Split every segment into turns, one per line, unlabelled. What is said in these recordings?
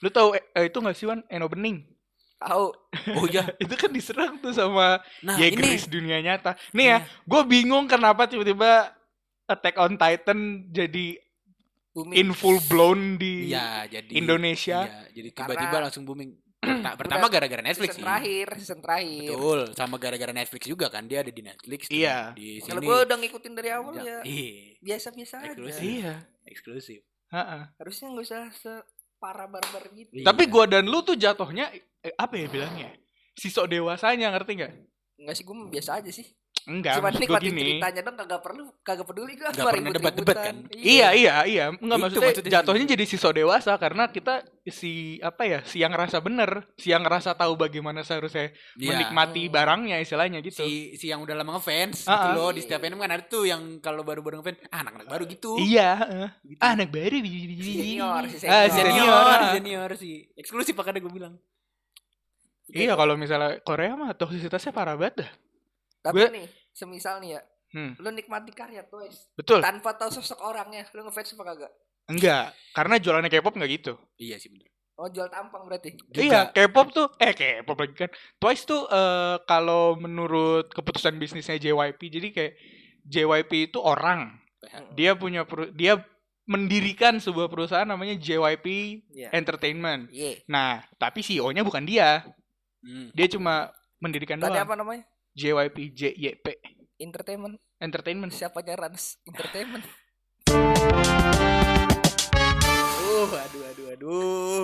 Lu tahu eh, eh, itu gak sih Wan Eno Bening?
Tahu.
Oh iya.
itu kan diserang tuh sama
Nah,
ya
ini
Chris dunia nyata. Nih ya,
Iya.
gue bingung kenapa tiba-tiba Attack on Titan jadi
Booming.
in full blown di
Iya, jadi
Indonesia.
Iya, jadi tiba-tiba
Karena-
langsung booming. Perta- Pertama gara-gara Netflix
season
sih.
terakhir, season terakhir.
Betul, sama gara-gara Netflix juga kan dia ada di Netflix. di-
Iya.
Di
Kalau
sini.
gue udah ngikutin dari awal
Iya.
ya
Iya.
biasa-biasa aja.
Iya.
Eksklusif.
Ha-ha.
Harusnya nggak usah separah barbar gitu.
Iya.
Tapi gua dan lu tuh jatuhnya eh, apa ya bilangnya? Sisok dewasanya ngerti gak?
Enggak sih gue biasa aja sih.
Enggak,
Cuma
maksud gua
nikmatin
gini.
ceritanya dong kagak perlu kagak peduli gue
Nggak pernah debat-debat kan?
Iya iya iya, enggak
Itu
maksudnya,
maksudnya
jatuhnya jadi siswa dewasa karena kita si apa ya, si yang ngerasa bener, si yang ngerasa tahu bagaimana seharusnya
Iya.
menikmati barangnya istilahnya gitu.
si si yang udah lama ngefans
Ah,
gitu
ah.
loh di setiap anime kan ada tuh yang kalau baru-baru ngefans ah, anak-anak baru gitu.
Iya, heeh.
Gitu.
Ah, anak baru
Senior, si
Ah,
senior.
senior,
senior.
senior sih. Eksklusif makanya gue bilang.
Iya, kalau misalnya Korea mah toksisitasnya parah banget dah.
Tapi
Gue-
nih, semisal nih ya,
Hmm,
lu nikmati karya Twice
betul.
tanpa tahu sosok orangnya, lu ngefans apa kagak?
Enggak, karena jualannya K-pop enggak gitu.
Iya sih bener.
Oh jual tampang berarti.
Juga.
Iya, K-pop tuh eh K-pop lagi kan. Twice tuh eh, kalau menurut keputusan bisnisnya JYP, jadi kayak JYP itu orang. Dia punya dia mendirikan sebuah perusahaan namanya JYP
Iya.
Entertainment.
Iya.
Nah, tapi CEO-nya bukan dia.
Hmm.
Dia cuma mendirikan
Tadi
doang.
apa namanya?
JYP JYP
Entertainment.
Entertainment.
Siapanya Rans Entertainment.
Aduh, aduh, aduh, aduh.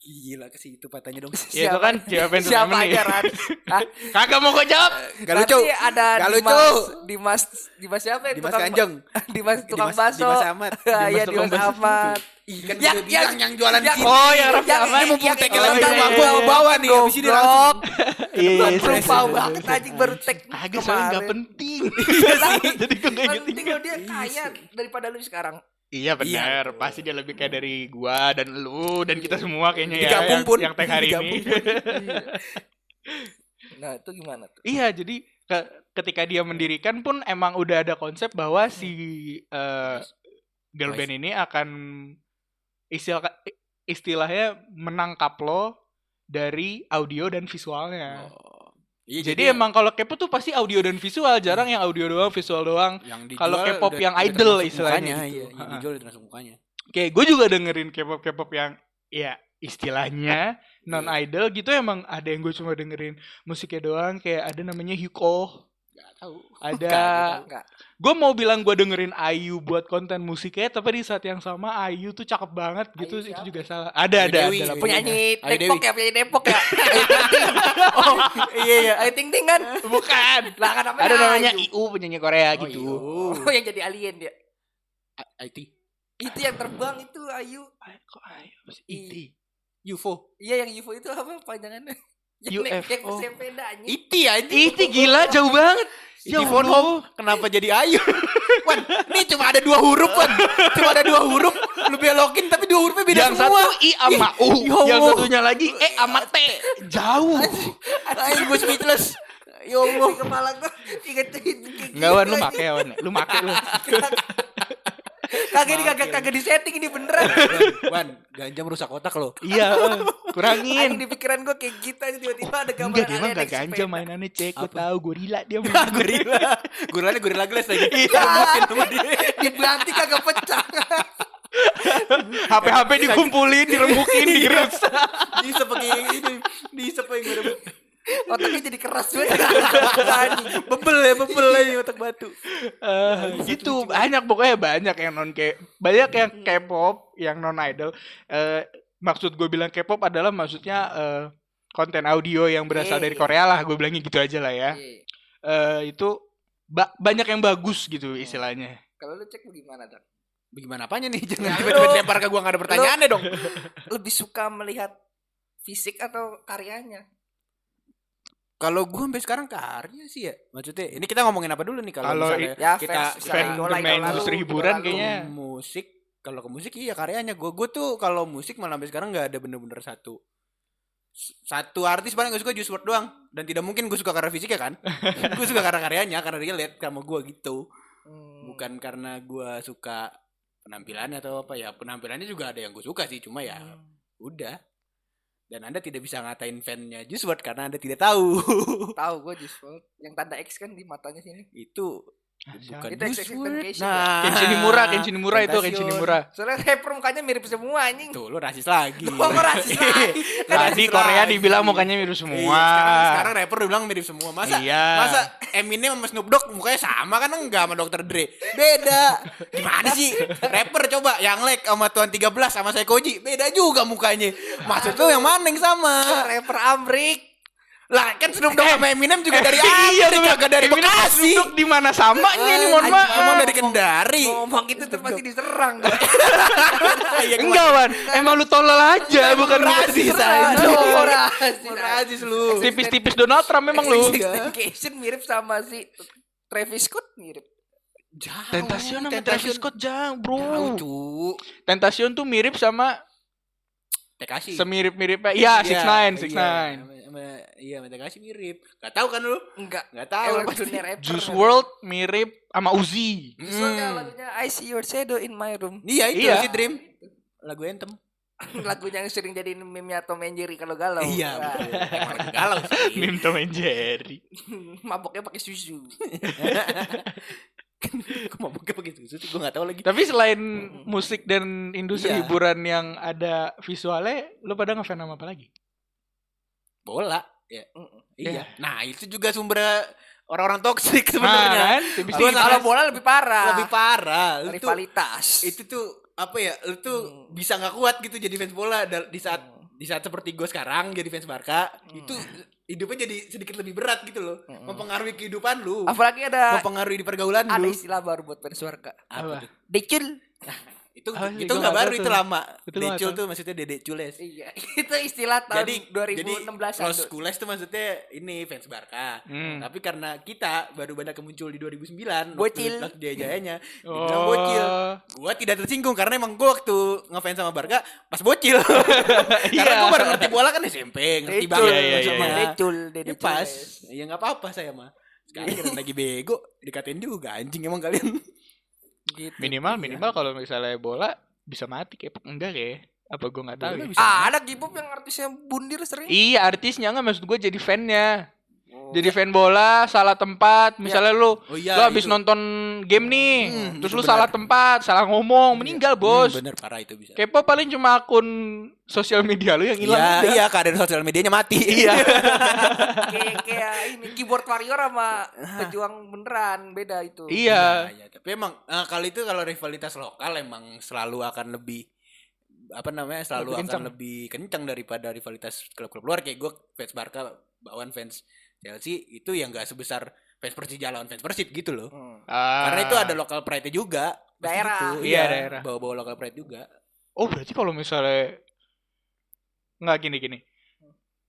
Gila ke situ patahnya dong.
Ya itu kan
Siapa
Entertainment
aja
nih.
Rans? Hah?
Kagak mau gue jawab.
Gak lucu.
Nanti ada
Gak
Dimas,
lucu.
Dimas, Dimas siapa ya?
Dimas
Tukang-
Kanjeng.
Dimas tukang
Dimas-
bakso.
Dimas Ahmad.
Ah, Iya,
tukang
Dimas
bakso.
Ahmad.
Ih, kan
Yang-
gue bilang
yang-
yang jualan sini.
Oh, yang Raffi
yang-
Ahmad.
yang-
mumpung
yang-
tekel
yang-
lagi gua
yang-
gua bawa nih, habis ini langsung.
Iya, iya,
Lupa
iya, iya,
banget
iya.
anjing baru tag
Kagak soalnya nggak
kemarin.
penting. Jadi gue nggak
Paling penting dia kaya daripada lu sekarang.
Iya benar,
betul.
pasti dia lebih kayak dari gua dan lu dan kita semua kayaknya ya yang,
pun.
yang tag hari ini.
Nah, itu gimana tuh?
iya, jadi ke- ketika dia mendirikan pun emang udah ada konsep bahwa si eh, girl band ini akan istilah istilahnya menangkap lo dari audio dan visualnya.
Oh. Iya,
Jadi emang kalau K-pop tuh pasti audio dan visual, jarang yang audio doang, visual doang. kalau K-pop yang idol istilahnya
mukanya,
gitu.
Iya, yang
Ha-ha.
dijual udah termasuk mukanya.
Kayak gue juga dengerin K-pop K-pop yang ya istilahnya non idol gitu emang ada yang gue cuma dengerin musiknya doang kayak ada namanya Hyuko
Gak tahu.
ada
Enggak.
gue mau bilang gue dengerin Ayu buat konten musiknya tapi di saat yang sama Ayu tuh cakep banget gitu
Ayu
itu
siapa?
juga salah ada
Ayu
ada
Dewi.
ada.
Penyanyi
Ayu
Depok
Dewi.
ya, penyanyi Depok ya. Oh, iya iya, Ayu Ting Ting kan.
bukan
Lah kan namanya
ada namanya
Ayu.
IU penyanyi Korea
Oh,
gitu
Oh, yang jadi alien dia.
IT.
Itu yang terbang itu Ayu.
Ay, kok Ayu Masih IT
UFO.
Iya yang UFO itu apa panjangannya? Yang yang
UFO.
sepeda anjing.
IT aja.
IT gila jauh banget
Iti
Ya
home. Kenapa jadi Ayu? Wan, ini cuma ada dua huruf, Wan. Cuma ada dua huruf. Lu belokin tapi dua hurufnya beda
yang
semua.
satu I sama U
Ya
yang satunya lagi E sama T jauh
Ayo gue speechless. Ya Allah.
Kepala gua inget
Enggak Wan, lu make ya Wan. Lu make lu.
Kagak ini kagak kagak di setting ini beneran.
Wan, ganja merusak otak lo.
Iya, eh, kurangin.
di pikiran gua kayak gitu aja tiba-tiba ada gambar
Enggak, dia mah gak ganja mainannya cek. Gue tahu gorila dia main.
gorila. Gorilanya gorila glass lagi.
Iya.
Mungkin sama dia.
Dibanting kagak pecah.
HP-HP dikumpulin, dirembukin, digerus.
Diisep pakai ini. Diisep pakai gue.
Otaknya jadi keras banget.
Bebel ya, bebel ya otak batu.
Eh, gitu banyak pokoknya banyak yang non K banyak yang K-pop yang non idol eh maksud gue bilang K-pop adalah maksudnya eh, konten audio yang berasal
Iya,
dari
iya.
Korea lah gue bilangnya gitu aja lah ya eh itu ba- banyak yang bagus gitu istilahnya
Kalau lu cek gimana, Dan?
Bagaimana apanya nih? Jangan tiba-tiba lempar ke gua gak ada pertanyaannya dong.
Lebih suka melihat fisik atau karyanya?
Kalau gua sampai sekarang karya sih ya. Maksudnya ini kita ngomongin apa dulu nih kalau misalnya
Ya,
kita
idola
industri hiburan kayaknya.
musik. Kalau ke musik iya karyanya. Gue gue tuh kalau musik malah sampai sekarang nggak ada bener-bener satu satu artis paling gue suka Juice WRLD doang. Dan tidak mungkin gue suka karena fisiknya kan. Gue suka karena karyanya karena dia lihat sama gue gitu.
Hmm.
bukan karena gue suka penampilannya atau apa ya. Penampilannya juga ada yang gue suka sih cuma ya udah. Dan Anda tidak bisa ngatain fan-nya Juice WRLD karena Anda tidak tahu.
Tahu gue Juice WRLD. Yang tanda X kan di matanya sini.
itu bukan
Itu
Juice
XX
WRLD.
Temptation
Nah,
Kenshin Nimura, Kenshin Nimura itu. Kenshin Nimura.
Soalnya rapper mukanya mirip semua anjing.
Tuh, lu rasis lagi.
Gua kok rasis lagi?
Kan
Tadi
rasis
Korea
lagi.
dibilang mukanya mirip semua.
Iya, sekarang, sekarang rapper dibilang mirip semua. Masa
Iya.
masa Eminem sama Snoop Dogg mukanya sama kan enggak sama Dr. Dre. Beda. Gimana sih? Rapper coba yang Lek sama Tuan 13 sama saya Koji, beda juga mukanya. Maksud lu yang mana yang sama?
rapper Amrik.
Lah kan Snoop Dogg sama Eminem juga dari
iya,
Amerika, kagak dari
Eminem sama
Bekasi.
Snoop Dogg di mana samanya ini mohon maaf.
Ngomong dari Kendari.
Ngomong gitu tuh pasti diserang.
Iya,
Enggak, Wan. Emang lu tolol aja, bukan lu
rasis aja.
Rasis.
Lu.
Tipis-tipis Donald Trump memang lu.
Temptation mirip sama si Travis Scott mirip.
Jauh,
Tentacion sama. Travis Scott
Jauh,
bro.
cu.
Tentacion tuh mirip sama
Tekashi.
semirip-miripnya. Iya, Six Nine, Six
iya,
Nine.
Iya, sama Tekashi mirip. Gak tahu kan lu?
Enggak.
Gak tahu.
Emang
pasti.
dunia rapper.
Juice WRLD mirip sama Uzi.
Soalnya
Hmm.
lagunya I See Your Shadow in My Room.
Iya itu
Iya.
si Dream. Lagu Anthem.
lagunya yang sering jadi meme-nya Tom and Jerry kalau galau.
Iya,
Wah.
betul. Emang lagi galau sih.
Meme Tom and Jerry.
Maboknya pakai susu.
Kok mabuknya pakai susu sih? Gue gak tahu lagi.
Tapi selain musik dan industri
Iya.
hiburan yang ada visualnya, lu pada ngefans sama apa lagi?
Bola. Ya.
Mm-mm.
Iya. Nah, itu juga sumber orang-orang toksik
Nah,
sebenarnya.
kan? Tipis-tipis.
sangat-
Kalau bola lebih parah.
Lebih parah. Lu tuh-
Rivalitas.
itu tuh apa ya? Lu tuh
Hmm.
bisa nggak kuat gitu jadi fans bola di saat di saat seperti gue sekarang jadi fans Barca itu hidupnya jadi sedikit lebih berat gitu loh mempengaruhi kehidupan lu
Apalagi ada
mempengaruhi di pergaulan
ada
lu
istilah baru buat fans warga.
apa tuh?
Decul.
itu
Ah,
itu
gua
nggak baru itu lama
Itu
decul tuh maksudnya dedek cules
Iya, itu istilah tahun
jadi
2016
jadi Los Cules tuh maksudnya ini fans Barca
Hmm.
tapi karena kita baru banyak muncul di 2009
Bocil.
waktu, waktu jaya-jayanya
Oh.
dibilang bocil gua tidak tersinggung karena emang gua waktu ngefans sama Barca pas bocil karena gua baru ngerti bola kan SMP ngerti banget
Iya, iya,
maksudnya.
iya.
Decul,
Ya
Dede
pas
Cules.
ya nggak apa-apa saya mah sekarang kira lagi bego dikatain juga anjing emang kalian
Gitu.
Minimal, minimal kalau misalnya bola bisa mati kayak enggak ya? Apa gue nggak tahu? Ya?
Ah, ada K-pop yang artisnya bundir sering.
Iya artisnya nggak maksud gue jadi fannya. Jadi fan bola salah tempat, misalnya lu
oh iya
lu habis
itu.
nonton game nih,
Hmm,
terus lu salah tempat, salah ngomong, meninggal bos.
Hmm, bener parah itu bisa
Kepo paling cuma akun sosial media lu yang hilang.
Iya, iya keadaan sosial medianya mati.
Iya.
kayak kayak ini keyboard warrior sama pejuang beneran beda itu.
Iya.
iya. Tapi emang nah, kali itu kalau rivalitas lokal emang selalu akan lebih apa namanya selalu
Lebih
akan
kencang.
lebih kencang daripada rivalitas klub-klub luar kayak gue fans Barca bawaan fans Chelsea itu yang gak sebesar fans Persija lawan fans Persib gitu loh.
Hmm.
Ah.
Karena itu ada lokal pride juga.
Daerah.
gitu.
Iya, daerah.
Bawa-bawa lokal pride juga.
Oh berarti kalau misalnya nggak gini gini,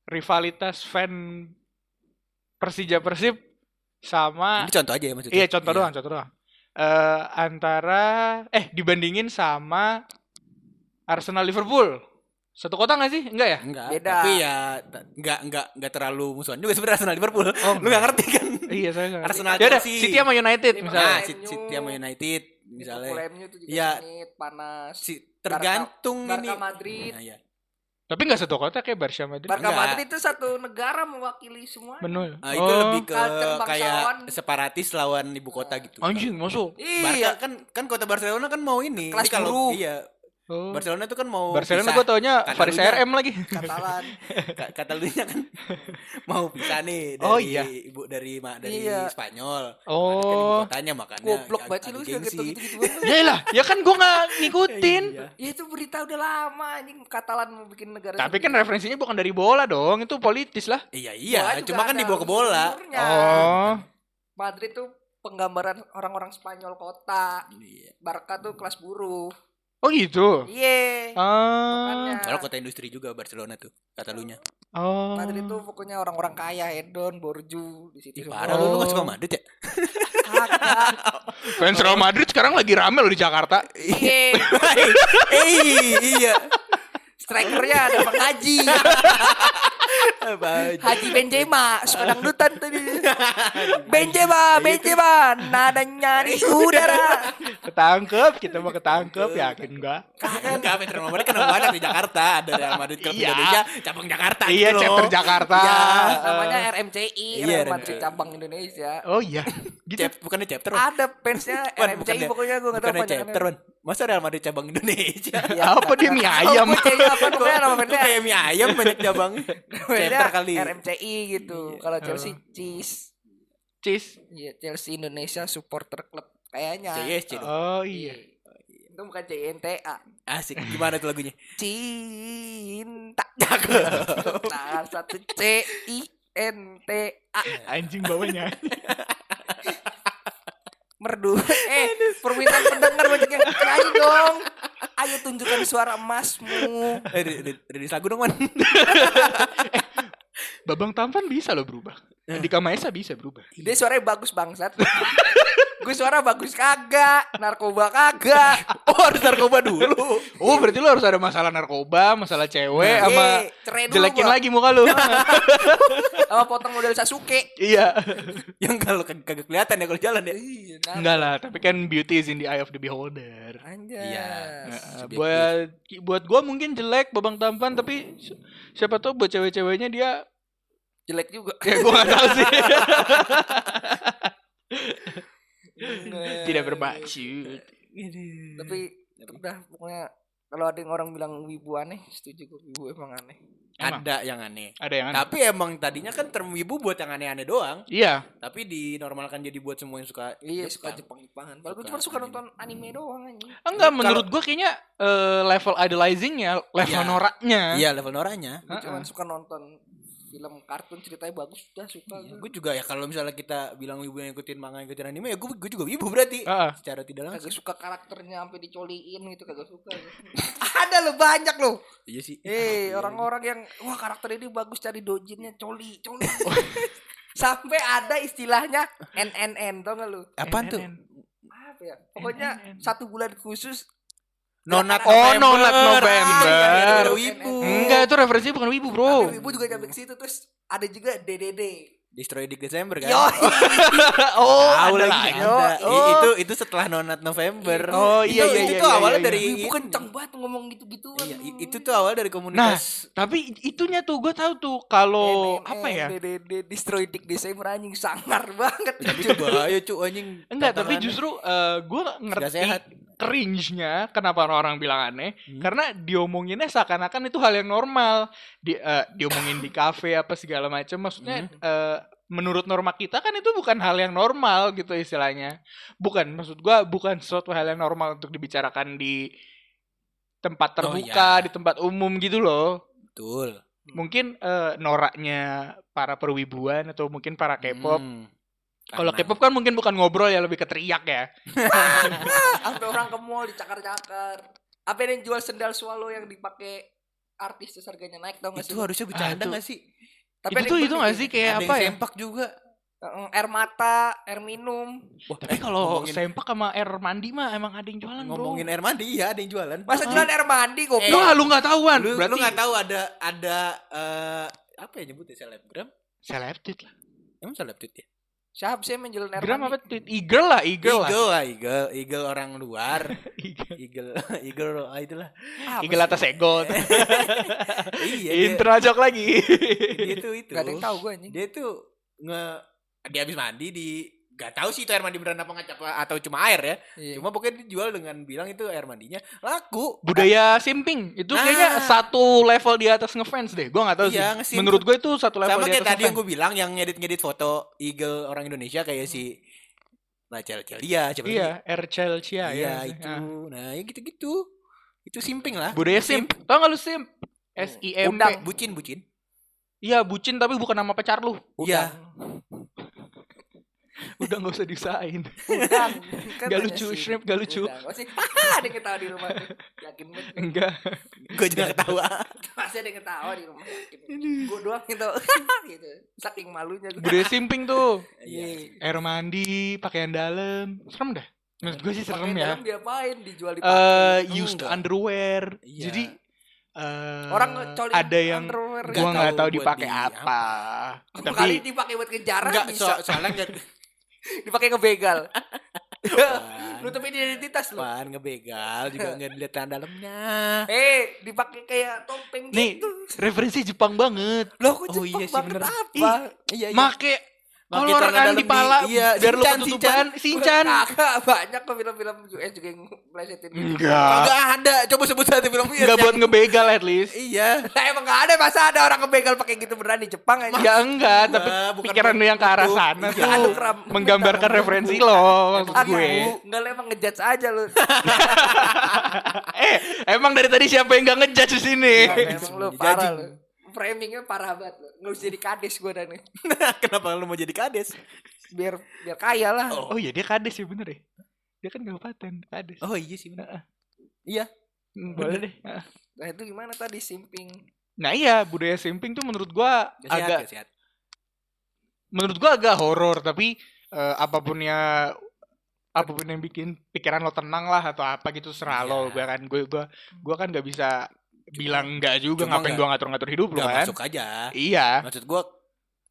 rivalitas fan Persija Persib sama
Ini contoh aja ya maksudnya.
iya contoh doang contoh doang Eh antara eh dibandingin sama Arsenal Liverpool satu kota nggak sih enggak ya
Enggak,
Beda.
tapi ya enggak enggak enggak terlalu musuhan juga sebenarnya Arsenal Liverpool.
Oh,
Lu enggak ngerti kan?
iya saya nggak ngerti.
Arsenal
ya udah
Chelsea.
City sama United
Lima
misalnya
Nah. City City sama United misalnya.
Itu juga sengit, panas.
Si, tergantung
Barca
ini.
Madrid.
Nah, iya.
tapi nggak satu kota kayak Barca Madrid
Barca
Enggak.
Madrid itu satu negara mewakili semua.
benar
Ah, itu
Oh.
lebih ke kayak separatis lawan ibu kota gitu.
anjing masuk
Barca
Iya.
kan kan kota Barcelona kan mau ini.
Kelas
Jadi kalau iya
oh.
Barcelona itu kan mau
Barcelona
pisah.
gue taunya
Katalunya.
Faris RM lagi
Katalan.
Ka- Katalunya kan mau pisah nih dari
Oh, iya.
ibu dari ma- dari
Iya.
Spanyol.
Oh.
Kan kotanya makanya
Goblok banget sih lu
gengsi.
gitu-gitu banget.
ya lah ya kan gue nggak ngikutin
Iya.
Ya itu berita udah lama anjing Katalan mau bikin negara.
tapi kan referensinya bukan dari bola dong itu politis lah
Iya iya, cuma kan dibawa ke bola.
oh
Madrid tuh penggambaran orang-orang Spanyol kota.
Iya.
Barca tuh kelas buruh.
Oh gitu
Iya.
ah
Makanya
Soalnya kota industri juga Barcelona tuh, Katalunya.
oh
Madrid tuh pokoknya orang-orang kaya, hedon, borju di situ.
Ih,
semua.
parah lu, lu
Oh.
gak suka Madrid ya?
Fans Real Madrid sekarang lagi rame loh di Jakarta.
Iya.
Eh, iya.
Strikernya ada Bang Haji. Haji Benzema suka dangdutan tadi. Benzema, Benzema, nadanya di udara.
Ketangkep, kita mau ketangkep, yakin gak?
Enggak, Peter Mamadi kan banyak di Jakarta. Ada Real Madrid Club
Iya.
Indonesia, cabang Jakarta
Iya,
gitu
chapter Jakarta.
Iya.
Namanya RMCI,
Iya,
Real
RMCI.
Madrid cabang Indonesia.
Oh iya, gitu.
Chap, bukannya chapter.
Ada fansnya RMCI pokoknya gue gak tahu
Bukannya chapter. Masa Real Madrid cabang Indonesia?
Iya,
Apa dia mie ayam?
Oh, apa pokoknya nama
kayak mie ayam banyak cabang. chapter kali.
RMCI gitu. Kalau Chelsea Cheese.
Cheese.
Iya, Chelsea Indonesia Supporter Club kayaknya.
CSC dong.
Oh iya.
Itu bukan CNTA.
Asik. Gimana tuh lagunya?
Cinta. Nah, satu C I N T A
Anjing bawahnya.
Merdu. Eh, permintaan pendengar banyak yang nyanyi dong. Ayo tunjukkan suara emasmu.
Eh, rilis lagu dong, Man.
Babang tampan bisa loh berubah. Di Maesa bisa berubah.
Dia suaranya bagus bangsat. Gue suara bagus kagak, narkoba kagak.
Oh, harus narkoba dulu.
Oh berarti lu harus ada masalah narkoba, masalah cewek, sama
Iya, cerai dulu
jelekin
gua.
lagi muka lu.
Sama potong model Sasuke.
iya.
Yang kalau kag- kagak kelihatan ya kalau jalan ya.
Iya, nah.
Enggak lah, tapi kan beauty is in the eye of the beholder.
Anjas.
Iya.
Nah, buat buat gua mungkin jelek babang tampan tapi si- siapa tahu buat cewek-ceweknya dia
Jelek juga.
ya gua gak tahu sih. Tidak bermaksud.
Tapi udah pokoknya kalau ada yang orang bilang wibu aneh, setuju gue wibu emang aneh.
Emang?
Ada yang aneh.
Ada yang aneh.
Tapi emang tadinya kan term wibu buat yang aneh-aneh doang.
Iya.
Tapi dinormalkan jadi buat semua yang suka
Iya suka
Jepang.
Jepang-Jepangan. Padahal gue cuma suka
anime.
nonton anime doang anjing.
Enggak,
Kalau-
menurut gua kayaknya eh, level idolizingnya, level
Iya.
noraknya.
Iya level noranya.
Gue cuma suka nonton film kartun ceritanya bagus udah suka gue.
Gue juga ya kalau misalnya kita bilang wibu yang ngikutin manga ngikutin anime ya gue gue juga wibu berarti.
Heeh.
Secara tidak langsung.
Kagak suka karakternya sampai dicoliin gitu kagak suka. ada lo banyak lo.
Iya sih.
Eh orang-orang yang wah karakter ini bagus cari dojinnya coli coli. Sampai ada istilahnya NNN tau gak lu?
Apaan tuh?
Apa ya? Pokoknya satu bulan khusus
Nonat
Oh,
November.
Nonat November.
Ah,
Iya, iya,
wibu.
Itu referensinya bukan wibu, Bro.
Tapi ibu juga nyampe ke situ terus ada juga DDD.
Destroy Dick December kan?
Yo,
oh,
Tahu
ada
lagi.
Yo,
ada. I-
oh.
itu itu setelah Nonat November.
Oh, iya,
Itu-
iya,
Itu
iya,
tuh
iya,
awalnya
iya,
dari
ibu kenceng banget ngomong gitu-gitu.
Iya, itu tuh awal dari komunitas.
Tapi itunya tuh gue tahu tuh kalau apa ya?
DDD destroy Dick December anjing sangar banget.
Tapi itu bahaya cu anjing.
Enggak, tapi justru gue ngerti
sehat.
Cringe-nya kenapa orang bilang aneh
Hmm.
karena diomonginnya seakan-akan itu hal yang normal. Di eh, diomongin di kafe apa segala macam. Maksudnya
Hmm.
eh, menurut norma kita kan itu bukan hal yang normal gitu istilahnya. Bukan maksud gua bukan sesuatu hal yang normal untuk dibicarakan di tempat
Oh,
terbuka,
iya.
di tempat umum gitu loh.
Betul.
Mungkin eh, noraknya para perwibuan atau mungkin para K-pop.
Hmm.
Kalau K-pop kan mungkin bukan ngobrol ya lebih ke teriak ya.
Sampai orang ke mall dicakar-cakar. Apa yang jual sendal swallow yang dipakai artis terus harganya naik tau gak sih?
itu harusnya bercanda
itu-
gak sih?
Tapi
itu tuh itu gak sih kayak
Ada
apa
yang
ya?
sempak juga.
Heeh, air mata, air minum.
Wah,
Tapi
eh,
kalau
ngomongin,
sempak sama air mandi mah emang ada yang jualan
ngomongin
bro.
air mandi iya ada yang jualan.
Masa jualan air mandi kok?
Eh,
Wah lu nggak tahuan.
lu,
Berarti
lu gak tahu ada ada eh, apa ya nyebutnya selebgram?
selebtit lah.
Emang selebtit ya?
Siapa sih yang menjual air
Gram apa tweet? Eagle lah, eagle, lah.
Eagle lah, eagle, eagle orang luar.
Eagle.
eagle, eagle ah, itulah.
Apa
Eagle
sih?
atas ego.
iya, dia,
Intro jok lagi.
dia tuh itu.
Gak ada yang tahu gue anjing.
Dia tuh nge dia habis mandi di gak tahu sih itu air mandi beneran apa nggak apa atau cuma air ya.
Iya.
Cuma pokoknya dijual dengan bilang itu air mandinya laku.
Budaya simping itu
Nah.
kayaknya satu level di atas ngefans deh. Gua nggak tahu
Iya,
sih.
ngesimp.
Menurut gue itu satu level
Sama
di
kayak
atas
tadi yang gue bilang yang ngedit-ngedit foto eagle orang Indonesia kayak si Rachel Celia siapa
Iya? Air Chelsea
Iya,
ya.
itu.
Ah.
Nah, ya gitu-gitu. Itu simping lah.
Budaya simp. Tau gak lu simp? S I M P.
Udang.
Bucin, bucin.
Iya, bucin tapi bukan nama pacar lu.
Iya.
Udah nggak usah diusahain.
Udang. Kan
Gak
banyak
lucu,
sih.
shrimp gak lucu.
Udang. Masih ada yang ketawa di rumah. Yakin banget.
Enggak.
Gue juga ketawa.
Masih ada yang ketawa di rumah. Gue doang gitu. gitu. Saking malunya gue.
Simping tuh.
Iya.
Air mandi, pakaian dalam. Serem dah. Menurut gue sih serem ya.
dalam diapain? Dijual di
Eh,
Oh,
used
enggak.
underwear.
Iya.
Jadi eh
Orang coli
ada yang.
Nggak
Gua nggak
tahu
dipakai
di
apa.
Kali
Tapi
dipakai buat kejaran
Enggak,
bisa.
so, soalnya enggak
dipakai ngebegal.
Pan.
Nutupin identitas lu.
Pan ngebegal juga enggak dilihat tangan dalamnya.
Eh, dipakai kayak topeng
nih
gitu.
referensi Jepang banget.
Loh, kok
Oh,
Jepang
iya sih,
banget
bener.
apa?
Iya,
Make
Make
kan
dalam
di pala
iya,
biar lu ketutupan Sinchan.
Kagak banyak kok film-film US juga yang melesetin gitu.
Enggak.
Kagak ada. Coba sebut satu film US
Enggak
yang-
buat ngebegal at least.
Iya.
Lah emang gak ada masa ada orang kebegal pakai gitu beneran di Jepang aja.
Ya enggak, tapi
bukan
pikiran lu yang ke arah
itu.
sana
Iya.
tuh
Aduh, kram.
menggambarkan referensi lo maksud gue.
Enggak lah emang ngejudge aja lu.
eh, emang dari tadi siapa yang gak ngejudge di sini?
emang lu parah lu. Framingnya parah banget lu. Nggak usah jadi kades gue dan.
Kenapa lu mau jadi kades?
Biar biar kaya lah.
Oh iya dia kades ya bener ya. Dia kan kabupaten kades.
Oh iya sih benar.
Hmm, boleh deh.
Nah itu gimana tadi simping?
Nah iya budaya simping tuh menurut gua
Gak sehat,
agak
gak sehat.
menurut gua agak horor tapi eh, apa pun ya apa pun yang bikin pikiran lo tenang lah atau apa gitu serah lo
Iya.
gua kan gue gua gua kan nggak bisa bilang enggak juga
cuma
ngapain
nggak-
gua ngatur-ngatur hidup
Gak
kan
masuk aja.
iya
Maksud gua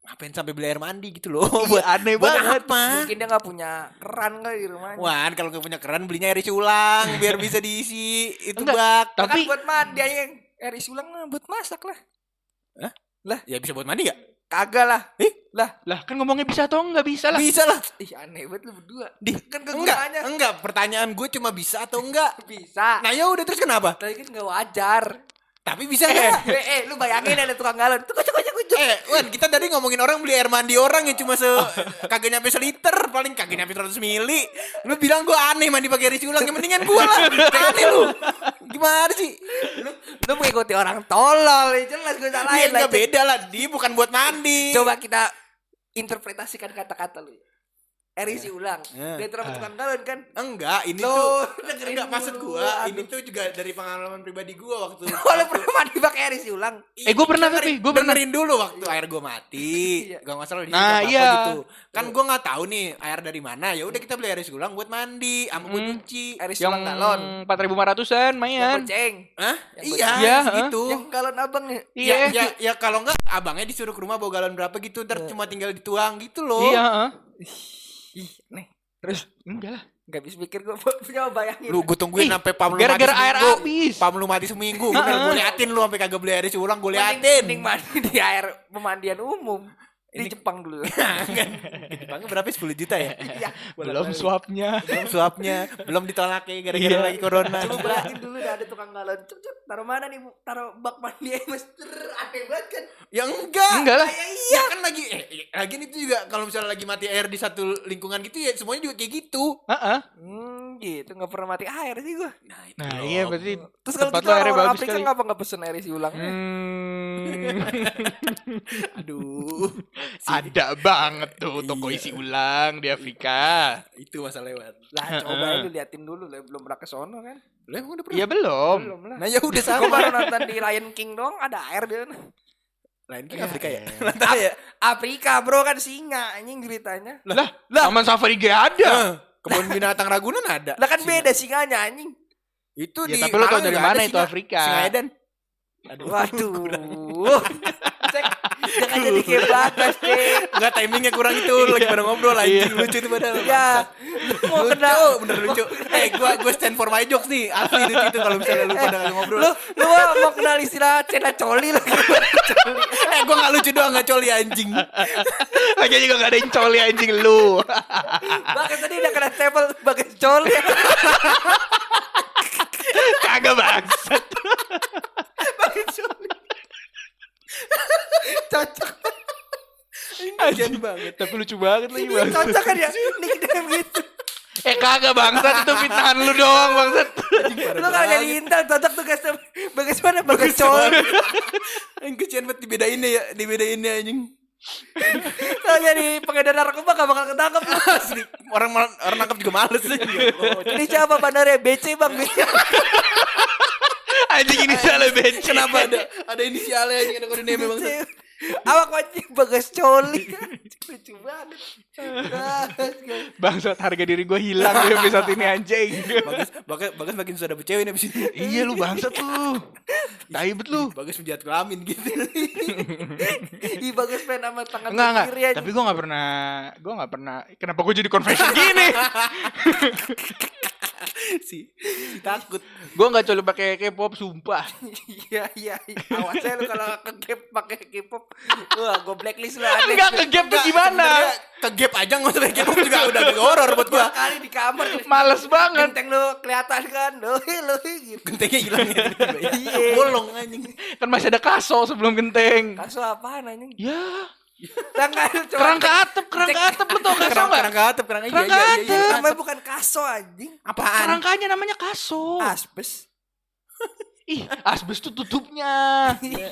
ngapain sampai beli air mandi gitu loh
buat
buat
aneh
buat
banget
apa?
Mungkin dia nggak punya keran kali di rumahnya.
Wan, kalau nggak punya keran belinya air isi ulang biar bisa diisi itu
Enggak,
bak.
Lah kan
tapi
buat mandi aja yang air isi ulang buat masak lah.
Ya bisa buat mandi gak?
Kagak lah.
Lah kan ngomongnya bisa atau enggak bisa lah
Bisa lah.
Ih aneh banget lu berdua.
Di
Kan
enggak,
kegunaannya
enggak. Pertanyaan gue cuma bisa atau enggak.
bisa.
Nah ya udah terus kenapa?
Tapi kan nggak wajar.
Tapi bisa
Eh, eh, eh, lu bayangin ada tukang galon. Tuh kucuk kucuk kucuk.
Eh, Wan, kita tadi ngomongin orang beli air mandi orang yang cuma se kagak nyampe seliter, paling kagak nyampe 100 mili. Lu bilang gua aneh mandi pakai air ulang, ya mendingan gua lah. Aneh lu. Gimana sih?
Lu, lu mengikuti orang tolol. ya Jelas gue
Iya,
salahin lah.
enggak beda lah. Dia bukan buat mandi.
Coba kita interpretasikan kata-kata lu. Air isi ulang.
Eh.
Dia terus tukang galon kan.
Enggak, ini
Loh,
tuh
dengerin
enggak maksud gua,
Aduh.
ini tuh juga dari pengalaman pribadi gua waktu
Kalau pernah mandi pakai air isi ulang.
Eh, gua pernah, tapi gua pernah.
dengerin dulu waktu air gua mati.
Iya.
Gak masalah di
Nah, iya.
gitu. Kan gua nggak tahu nih air dari mana. Ya udah kita beli air isi ulang buat mandi, sama buat
Hmm.
nyuci.
Air isi
yang
ulang galon.
4500-an
Yang
mayan
goceng.
Hah?
Yang
Iya,
Iya,
segitu.
Yang galon abang ya.
iya
Ya, ya, ya kalau enggak abangnya disuruh ke rumah bawa galon berapa gitu, ntar cuma tinggal dituang gitu loh.
iya heeh.
Ih, nih.
terus enggak lah
Gak bisa pikir gue Coba bayangin.
Lu gue tungguin
Ih,
sampai pam lu
gara-gara
mati
air
seminggu.
habis.
Pam lu mati seminggu. Gue gue liatin lu sampai kagak beli air isi ulang, gue liatin.
Mending mandi di air pemandian umum. Di Jepang dulu.
Jepangnya berapa? 10 juta ya?
Iya.
belum swapnya
belum suapnya, belum ditolak ya gara-gara
Iya.
lagi corona.
Lu bayangin dulu udah ada tukang galon. Cuk, cuk, taruh mana nih? Bu? Taruh bak mandi aja mas. Ter, Aneh banget kan.
Ya enggak.
enggak lah
Ya iya kan lagi eh eh, lagi itu juga kalau misalnya lagi mati air di satu lingkungan gitu ya semuanya juga kayak gitu.
Heeh.
Hmm, gitu. Gak pernah mati air sih gue.
Nah, itu
nah iya berarti
Terus kalau
tempat
gitu orang
bagus
Afrika
kali
ngapa nggak pesen air isi ulang?
Hmm,
aduh.
ada banget tuh toko
Iya.
isi ulang di Afrika.
itu masa lewat.
Lah coba lu liatin dulu lah belum pernah ke sono kan.
Lah emang udah pernah?
Iya belum.
Belum lah.
Nah ya udah
Gue
sama.
baru nonton di Lion King doang ada air di sana.
Lain kan
Iya.
Afrika ya. Nonton ya.
Afrika bro kan singa anjing ceritanya.
Lah, Taman Safari gak ada.
Kebun binatang Ragunan ada.
Lah kan
Singa.
beda singanya anjing.
Itu
Ya,
di
tapi lo tau
Malang
dari mana
ada
itu
singa.
Afrika?
Singa Eden. Aduh.
Waduh. Cek, jangan jadi kayak batas, Cek.
Enggak timingnya kurang itu lagi pada ngobrol anjing lucu itu padahal.
Ya, lu mau
lucu,
kenal
bener lucu. Eh, gua gua stand for my jokes nih. Asli itu itu kalau misalnya lu pada ngobrol.
lu lu mau kenal istilah cena coli lagi.
eh, gua enggak lucu doang enggak coli anjing.
Lagi juga gak ada yang coli anjing lu.
Bahkan tadi udah kena stempel sebagai coli.
Kagak bangsat.
Cocok.
Anjing banget.
Tapi lucu banget lagi
Ini
bangsat.
cocok kan ya? Nickname gitu.
Eh kagak bangsat itu fitnahan lu doang bangsat.
Lu kalau jadi intel cocok tuh guys. Bagas mana? Bagas coli.
Yang kesian banget dibedainnya ya, dibedainnya anjing.
Kalau jadi pengedar narkoba gak bakal ketangkep lu.
Asli. Orang orang nangkep juga males. Oh,
Ini siapa bandarnya? BC bang. BC.
Anjing ini salah benci.
Kenapa ada ada inisialnya anjing ada kode name memang.
Awak anjing bagas coli. Lucu banget.
Bangsat harga diri gue hilang di episode ini anjing.
bagus bagus bagus makin sudah dapet cewek nih abis ini
iya lu bangsat lu. Tai bet lu.
bagus menjahat kelamin gitu
Ih bagus pengen sama tangan
Enggak enggak.
kiri aja.
Tapi gue nggak pernah, gue nggak pernah. Kenapa gue jadi confession gini?
si, si takut
gue nggak coba pakai K-pop, sumpah.
Iya iya. iya. Awas aja lu kalau ke gap pakai K-pop. Wah, gue blacklist lu aneh.
Enggak ke gap tuh gimana?
Ke gap aja nggak usah K-pop juga udah agak horor buat gua
kali di kamar.
Males banget.
Genteng lu kelihatan kan. Lohi lohi gitu.
gentengnya hilang ya ya.
Iya.
bolong anjing
Kan masih ada kaso sebelum genteng.
Kaso apaan anjing?
Ya,
Tangga lu coba.
kerangka atap, kerangka atap lu tau kaso
kerang
nggak?
kerang atap iya
Kerangka
iya iya, iya.
Namanya bukan kaso anjing.
apaan
Kerangkanya namanya kaso.
Asbes.
Ih, asbes tuh tutupnya.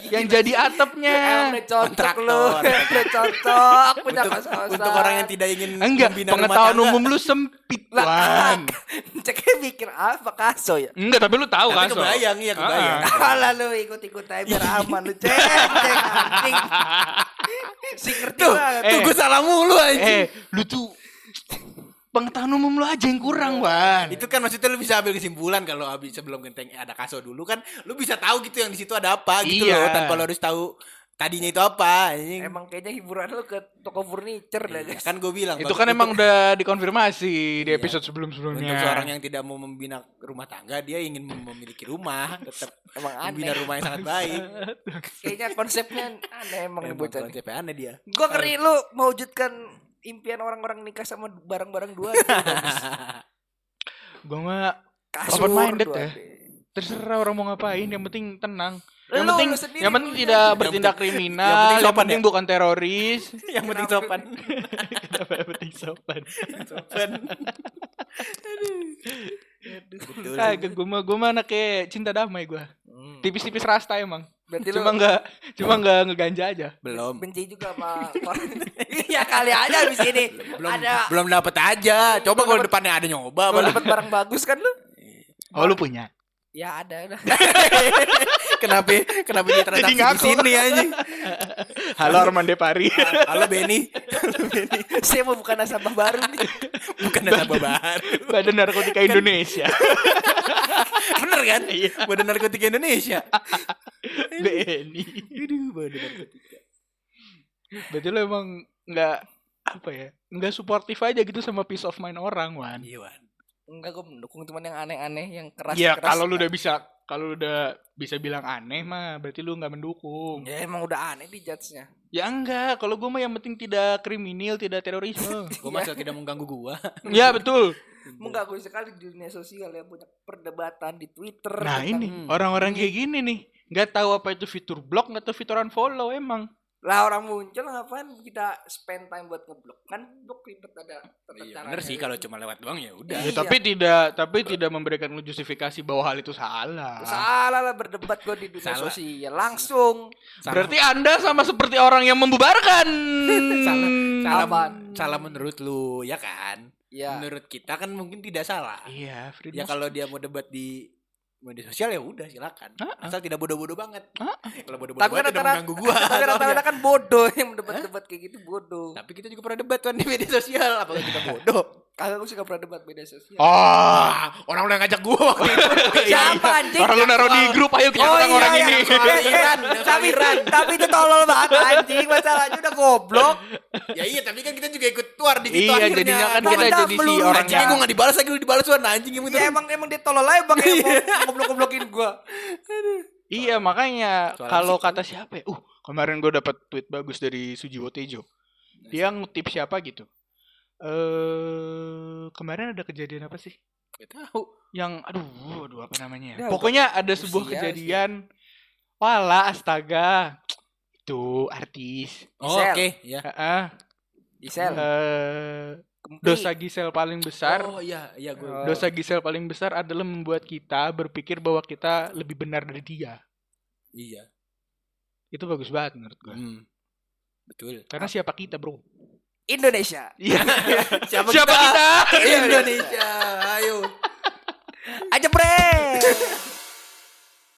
Yang jadi atapnya.
Udah cocok
Kontraktor.
lu. Udah cocok punya
untuk, untuk orang yang tidak ingin
Enggak, pengetahuan umum lu sempit,
Lah. Ceknya mikir apa kaso ya?
Enggak, tapi lu tahu
tapi
kaso.
kebayang iya kebayang
Ah.
Alah lu ikut-ikut aja biar aman lu cek cek Si ngerti
tuh
banget.
tuh
Eh.
gue salah mulu
Eh,
anjing
lu tuh pengetahuan umum lu aja yang kurang, Wan.
itu kan maksudnya lu bisa ambil kesimpulan kalau habis sebelum genteng ada kaso dulu kan lu bisa tahu gitu yang di situ ada apa gitu
Iya.
loh tanpa lu harus tahu tadinya itu apa anjing.
Emang kayaknya hiburan lu ke toko furniture dah
Iya,
guys.
kan gue bilang
Itu kan
untuk-
emang udah dikonfirmasi di
Iya.
episode
untuk
sebelum-sebelumnya.
seorang yang tidak mau membina rumah tangga dia ingin mem- memiliki rumah tetap
Emang
membina
aneh.
rumah yang sangat baik
Kayaknya konsepnya aneh emang
emang
bocah.
konsepnya aneh dia
Gua ngeri lu mewujudkan impian orang-orang nikah sama barang-barang dua.
Gua mah
Kasur
Open-minded
dua
ya. terserah orang mau ngapain, yang penting tenang. Yang
Lu-
penting
lu sendiri
yang penting tidak
Yang
bertindak
penting-
kriminal,
yang
yang
penting
penting,
sopan ya?
bukan teroris.
yang penting sopan
yang penting sopan?
sopan betul
Ah, gue mah gue mah anak kayak cinta damai gue.
Hmm.
Tipis-tipis rasta emang.
Berarti
Cuma
lu
nggak cuma nggak ngeganja aja.
belum
benci juga sama orang. Iya kali aja abis ini
belum
ada
belum dapat aja coba kalau depannya ada nyoba apa
dapat barang bagus kan lu?
Oh lu punya.
Ya ada lah.
kenapa kenapa dia transaksi di
ngaku.
sini anjing
Halo Armande Pari.
halo Benny
Saya mau bukan nasabah baru nih.
bukan nasabah baru
Badan Narkotika Indonesia.
bener kan badan narkotika Indonesia
BNI.
aduh badan narkotika
Berarti lu emang nggak apa ya? Nggak suportif aja gitu sama peace of mind orang, Wan.
iya Wan.
Enggak gue mendukung teman yang aneh-aneh yang keras.
Iya,
keras.
kalau lu udah bisa kalau lu udah bisa bilang aneh mah berarti lu nggak mendukung.
Ya emang udah aneh di judge-nya.
Ya enggak, kalau gue mah yang penting tidak kriminal, tidak terorisme.
Gue masih tidak mengganggu gua.
ya betul.
Mengganggu sekali di dunia sosial ya banyak perdebatan di Twitter.
Nah
tentang-
ini
Hmm.
orang-orang kayak gini nih, nggak tahu apa itu fitur blok, nggak tahu fitur unfollow emang.
Lah orang muncul ngapain kita spend time buat ngeblok? Kan blok ribet ada
Iya, bener sih kalau cuma lewat doang ya udah.
Ya,
Iya.
tapi tidak tapi tidak memberikan lu justifikasi bahwa hal itu salah.
Salah lah berdebat gue di dunia
Salah.
sosial langsung.
Salah-
Berarti Anda sama seperti orang yang membubarkan.
salah salah, salah menurut lu ya kan?
Ya.
Menurut kita kan mungkin tidak salah.
Iya, freedom
Ya kalau dia mau debat di media sosial ya udah silakan.
Ah, ah.
Asal tidak bodoh-bodoh banget.
Ah,
Kalau bodoh-bodoh
Tapi kan
banget udah
rata-rata
mengganggu gua.
tapi rata-rata kan bodoh yang debat-debat kayak gitu bodoh.
Tapi kita juga pernah debat kan di media sosial. Apakah kita bodoh?
Kagak gue suka pernah debat media sosial.
Oh,
Ah, orang udah ngajak gua waktu itu.
Siapa anjing?
orang lu naruh di grup ayo kita
Oh
orang orang
iya,
ini.
iya. Tapi tapi itu tolol banget anjing masalahnya udah goblok.
ya iya, tapi kan kita juga ikut tuar di situ
Iya,
akhirnya.
jadinya kan kita jadi si orang
Anjingnya gue gak dibalas lagi, lu dibalas warna anjing yang
Ya emang emang dia tolol aja bang yang mau goblok-goblokin gua.
Iya, makanya kalau kata siapa ya? Uh, kemarin gue dapat tweet bagus dari Sujiwo Tejo. Dia ngutip siapa gitu. Eh, kemarin ada kejadian apa sih?
Gak tahu.
Yang aduh, aduh apa namanya?
Ya,
ya? Pokoknya ada
usia
sebuah
sih.
kejadian. Wala astaga. Itu artis.
Oh, oke, ya.
Heeh.
Gisel.
Eh,
Kempi.
dosa Gisel paling besar.
Oh iya, iya gue.
Oh.
Dosa Gisel paling besar adalah membuat kita berpikir bahwa kita lebih benar dari dia.
Iya.
Itu bagus banget menurut gue.
Hmm. Betul.
Karena siapa kita, Bro?
Indonesia.
Iya.
Siapa,
siapa kita?
Indonesia. Ayo.